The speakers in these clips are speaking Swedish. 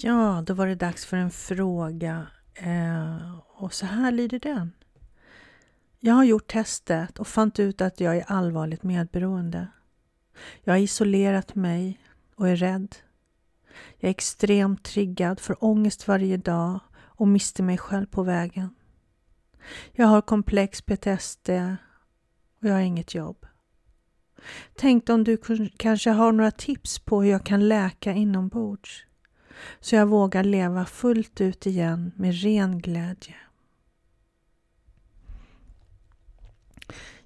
Ja, då var det dags för en fråga. Eh, och så här lyder den. Jag har gjort testet och fann ut att jag är allvarligt medberoende. Jag har isolerat mig och är rädd. Jag är extremt triggad, för ångest varje dag och mister mig själv på vägen. Jag har komplex PTSD och jag har inget jobb. Tänkte om du kanske har några tips på hur jag kan läka inombords så jag vågar leva fullt ut igen med ren glädje.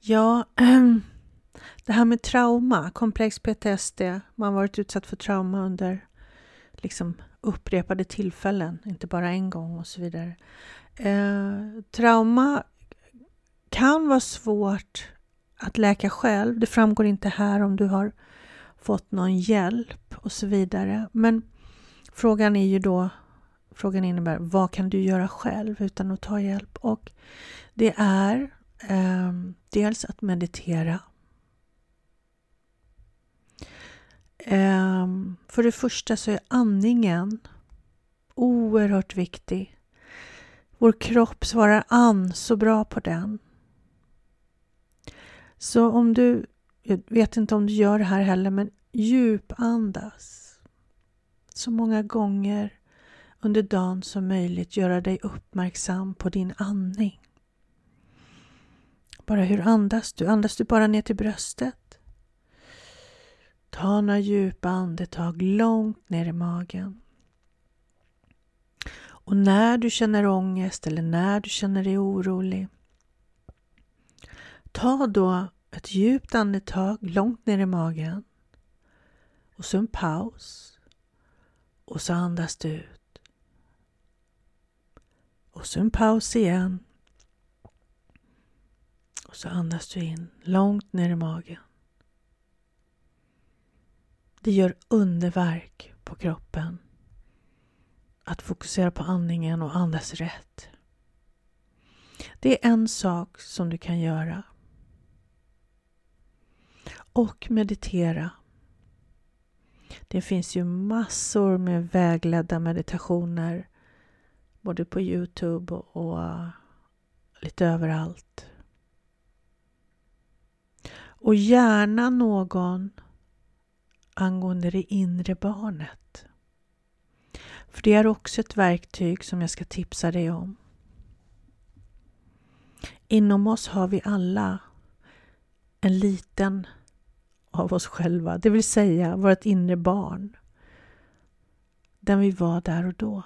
Ja, det här med trauma, komplex PTSD, man har varit utsatt för trauma under liksom upprepade tillfällen, inte bara en gång och så vidare. Eh, trauma kan vara svårt att läka själv. Det framgår inte här om du har fått någon hjälp och så vidare. Men frågan är ju då, frågan innebär vad kan du göra själv utan att ta hjälp? Och det är eh, dels att meditera. Eh, för det första så är andningen oerhört viktig. Vår kropp svarar an så bra på den. Så om du, jag vet inte om du gör det här heller, men djupandas så många gånger under dagen som möjligt. Göra dig uppmärksam på din andning. Bara hur andas du? Andas du bara ner till bröstet? Ta några djupa andetag långt ner i magen. Och när du känner ångest eller när du känner dig orolig, ta då ett djupt andetag långt ner i magen och så en paus och så andas du ut. Och så en paus igen. Och så andas du in långt ner i magen. Det gör underverk på kroppen att fokusera på andningen och andas rätt. Det är en sak som du kan göra. Och meditera. Det finns ju massor med vägledda meditationer både på Youtube och lite överallt. Och gärna någon angående det inre barnet. För det är också ett verktyg som jag ska tipsa dig om. Inom oss har vi alla en liten av oss själva, det vill säga vårt inre barn. Den vi var där och då.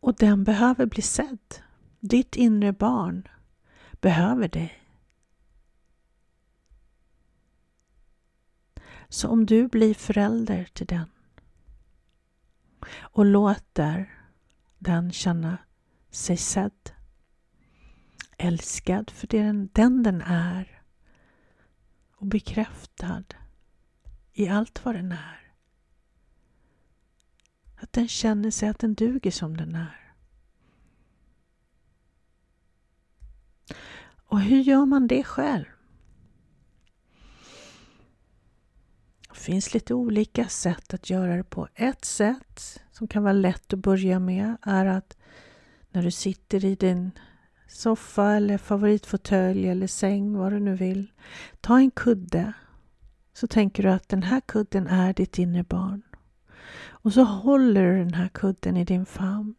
Och den behöver bli sedd. Ditt inre barn behöver dig. Så om du blir förälder till den och låter den känna sig sedd, älskad för den, den den är och bekräftad i allt vad den är. Att den känner sig att den duger som den är. Och hur gör man det själv? Det finns lite olika sätt att göra det på. Ett sätt som kan vara lätt att börja med är att när du sitter i din soffa eller favoritfåtölj eller säng, vad du nu vill. Ta en kudde. Så tänker du att den här kudden är ditt inre barn. Och så håller du den här kudden i din famn.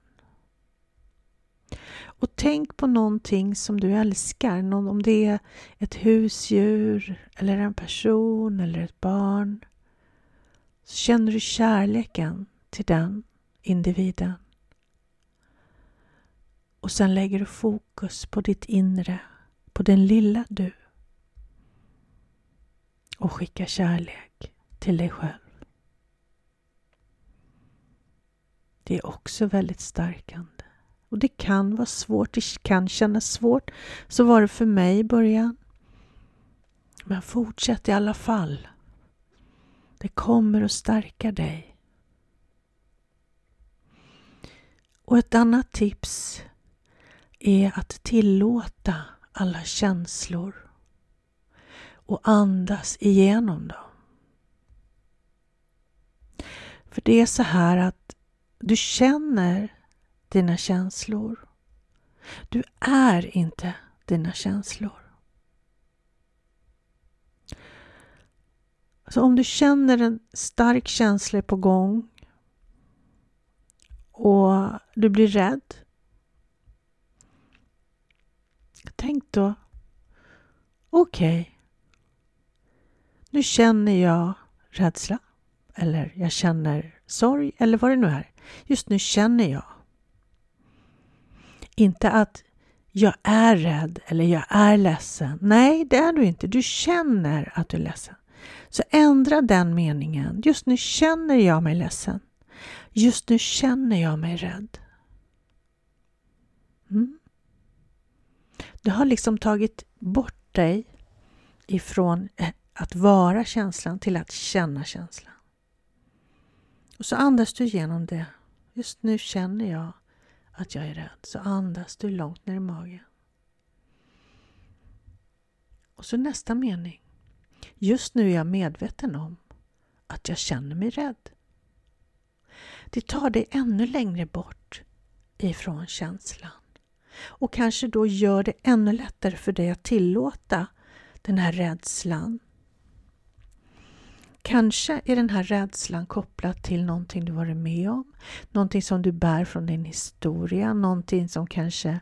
Och tänk på någonting som du älskar, någon, om det är ett husdjur eller en person eller ett barn. Så känner du kärleken till den individen. Och sen lägger du fokus på ditt inre, på den lilla du. Och skickar kärlek till dig själv. Det är också väldigt stärkande. Och det kan vara svårt, det kan kännas svårt. Så var det för mig i början. Men fortsätt i alla fall. Det kommer att stärka dig. Och ett annat tips är att tillåta alla känslor och andas igenom dem. För det är så här att du känner dina känslor. Du är inte dina känslor. Så om du känner en stark känsla på gång och du blir rädd. Tänk då, okej, okay, nu känner jag rädsla eller jag känner sorg eller vad det nu är. Just nu känner jag. Inte att jag är rädd eller jag är ledsen. Nej, det är du inte. Du känner att du är ledsen. Så ändra den meningen. Just nu känner jag mig ledsen. Just nu känner jag mig rädd. Mm. Du har liksom tagit bort dig ifrån eh, att vara känslan till att känna känslan. Och så andas du igenom det. Just nu känner jag att jag är rädd. Så andas du långt ner i magen. Och så nästa mening. Just nu är jag medveten om att jag känner mig rädd. Det tar dig ännu längre bort ifrån känslan och kanske då gör det ännu lättare för dig att tillåta den här rädslan. Kanske är den här rädslan kopplad till någonting du varit med om, någonting som du bär från din historia, någonting som kanske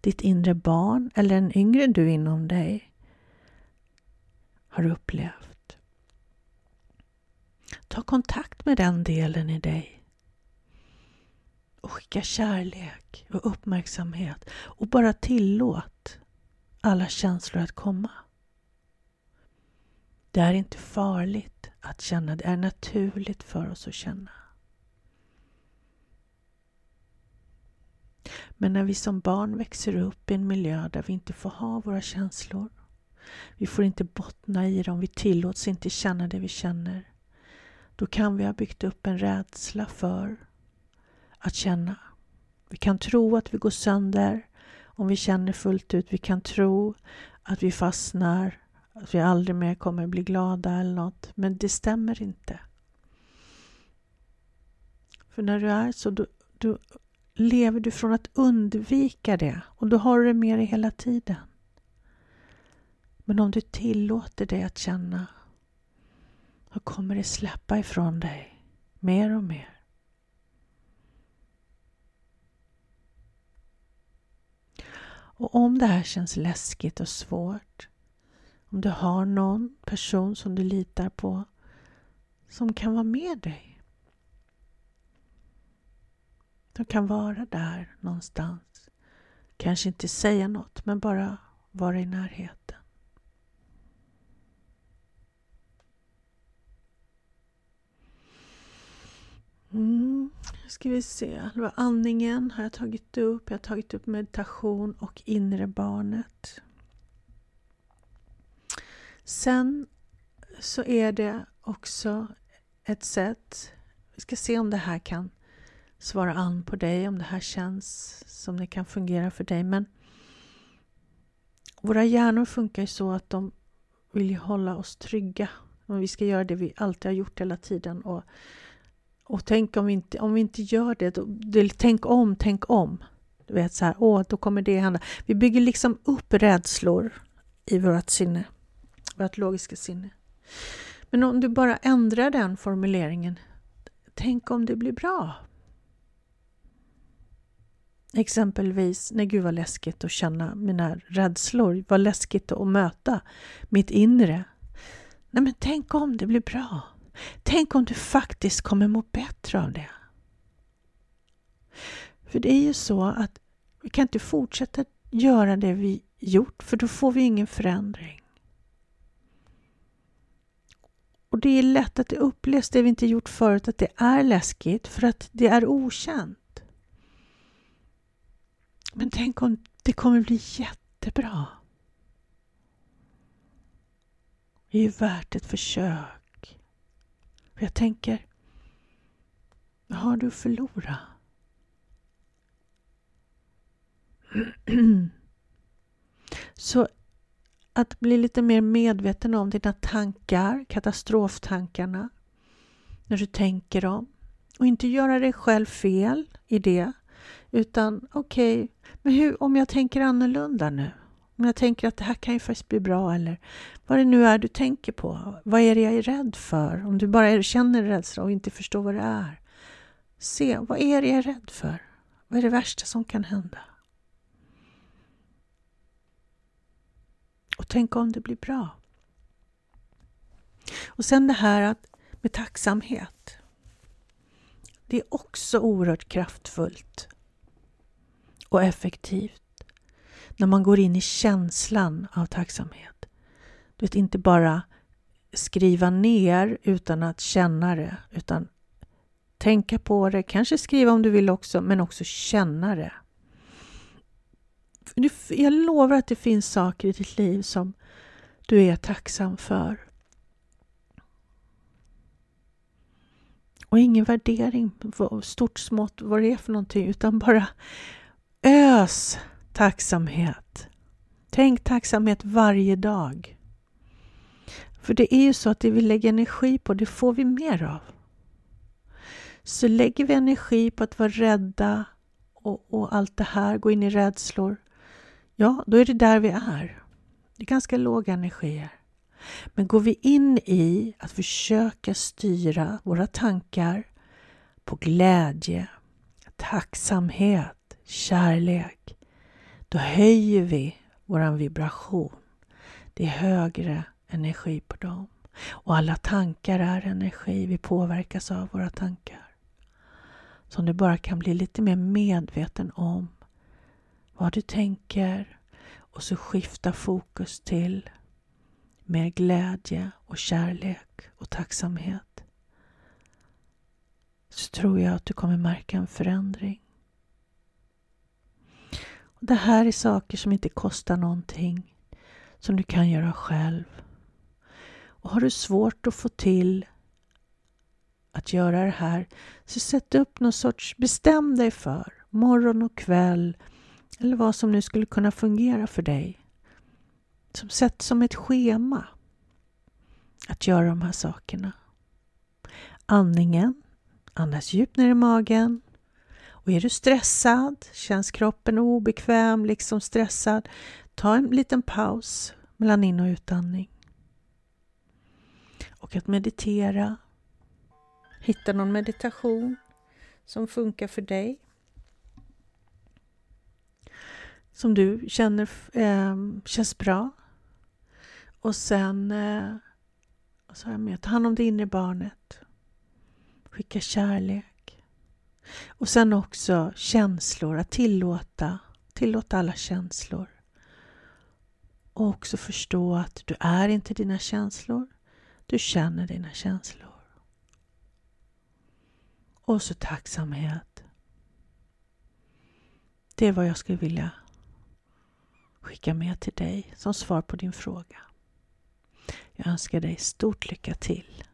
ditt inre barn eller en yngre du inom dig har upplevt. Ta kontakt med den delen i dig och skicka kärlek och uppmärksamhet och bara tillåt alla känslor att komma. Det är inte farligt att känna, det är naturligt för oss att känna. Men när vi som barn växer upp i en miljö där vi inte får ha våra känslor, vi får inte bottna i dem, vi tillåts inte känna det vi känner, då kan vi ha byggt upp en rädsla för att känna. Vi kan tro att vi går sönder om vi känner fullt ut. Vi kan tro att vi fastnar, att vi aldrig mer kommer bli glada eller något. Men det stämmer inte. För när du är så, då, då lever du från att undvika det och då har du det med dig hela tiden. Men om du tillåter dig att känna, då kommer det släppa ifrån dig mer och mer. Och om det här känns läskigt och svårt, om du har någon person som du litar på som kan vara med dig. De kan vara där någonstans. Kanske inte säga något, men bara vara i närheten. Mm, ska vi se. Det var andningen har jag tagit upp. Jag har tagit upp meditation och inre barnet. Sen så är det också ett sätt, vi ska se om det här kan svara an på dig, om det här känns som det kan fungera för dig. Men våra hjärnor funkar ju så att de vill hålla oss trygga. Och vi ska göra det vi alltid har gjort hela tiden. Och och tänk om vi inte, om vi inte gör det, då, tänk om, tänk om. Du vet så här, åh, då kommer det hända. Vi bygger liksom upp rädslor i vårt sinne, vårt logiska sinne. Men om du bara ändrar den formuleringen, tänk om det blir bra. Exempelvis, nej gud vad läskigt att känna mina rädslor, vad läskigt att möta mitt inre. Nej men tänk om det blir bra. Tänk om du faktiskt kommer må bättre av det. För det är ju så att vi kan inte fortsätta göra det vi gjort för då får vi ingen förändring. Och det är lätt att det upplevs, det vi inte gjort förut, att det är läskigt för att det är okänt. Men tänk om det kommer bli jättebra. Det är ju värt ett försök. För jag tänker, vad har du att förlora? Så att bli lite mer medveten om dina tankar, katastroftankarna, när du tänker dem. Och inte göra dig själv fel i det. Utan okej, okay, men hur, om jag tänker annorlunda nu? Om jag tänker att det här kan ju faktiskt bli bra eller vad det nu är du tänker på. Vad är det jag är rädd för? Om du bara känner rädsla och inte förstår vad det är. Se, vad är det jag är rädd för? Vad är det värsta som kan hända? Och tänk om det blir bra. Och sen det här att med tacksamhet. Det är också oerhört kraftfullt och effektivt när man går in i känslan av tacksamhet. Du vet, inte bara skriva ner utan att känna det, utan tänka på det, kanske skriva om du vill också, men också känna det. Jag lovar att det finns saker i ditt liv som du är tacksam för. Och ingen värdering, stort, smått, vad det är för någonting, utan bara ös tacksamhet. Tänk tacksamhet varje dag. För det är ju så att det vi lägger energi på, det får vi mer av. Så lägger vi energi på att vara rädda och, och allt det här, gå in i rädslor, ja, då är det där vi är. Det är ganska låga energier. Men går vi in i att försöka styra våra tankar på glädje, tacksamhet, kärlek, då höjer vi våran vibration. Det är högre energi på dem. Och alla tankar är energi. Vi påverkas av våra tankar. Så om du bara kan bli lite mer medveten om vad du tänker och så skifta fokus till mer glädje och kärlek och tacksamhet så tror jag att du kommer märka en förändring. Det här är saker som inte kostar någonting, som du kan göra själv. Och har du svårt att få till att göra det här, så sätt upp någon sorts, bestäm dig för morgon och kväll eller vad som nu skulle kunna fungera för dig. Som sätt som ett schema att göra de här sakerna. Andningen, andas djupt ner i magen. Och är du stressad, känns kroppen obekväm, liksom stressad, ta en liten paus mellan in och utandning. Och att meditera. Hitta någon meditation som funkar för dig. Som du känner eh, känns bra. Och sen eh, så jag med, ta hand om det inre barnet. Skicka kärlek. Och sen också känslor, att tillåta, tillåta alla känslor. Och också förstå att du är inte dina känslor. Du känner dina känslor. Och så tacksamhet. Det är vad jag skulle vilja skicka med till dig som svar på din fråga. Jag önskar dig stort lycka till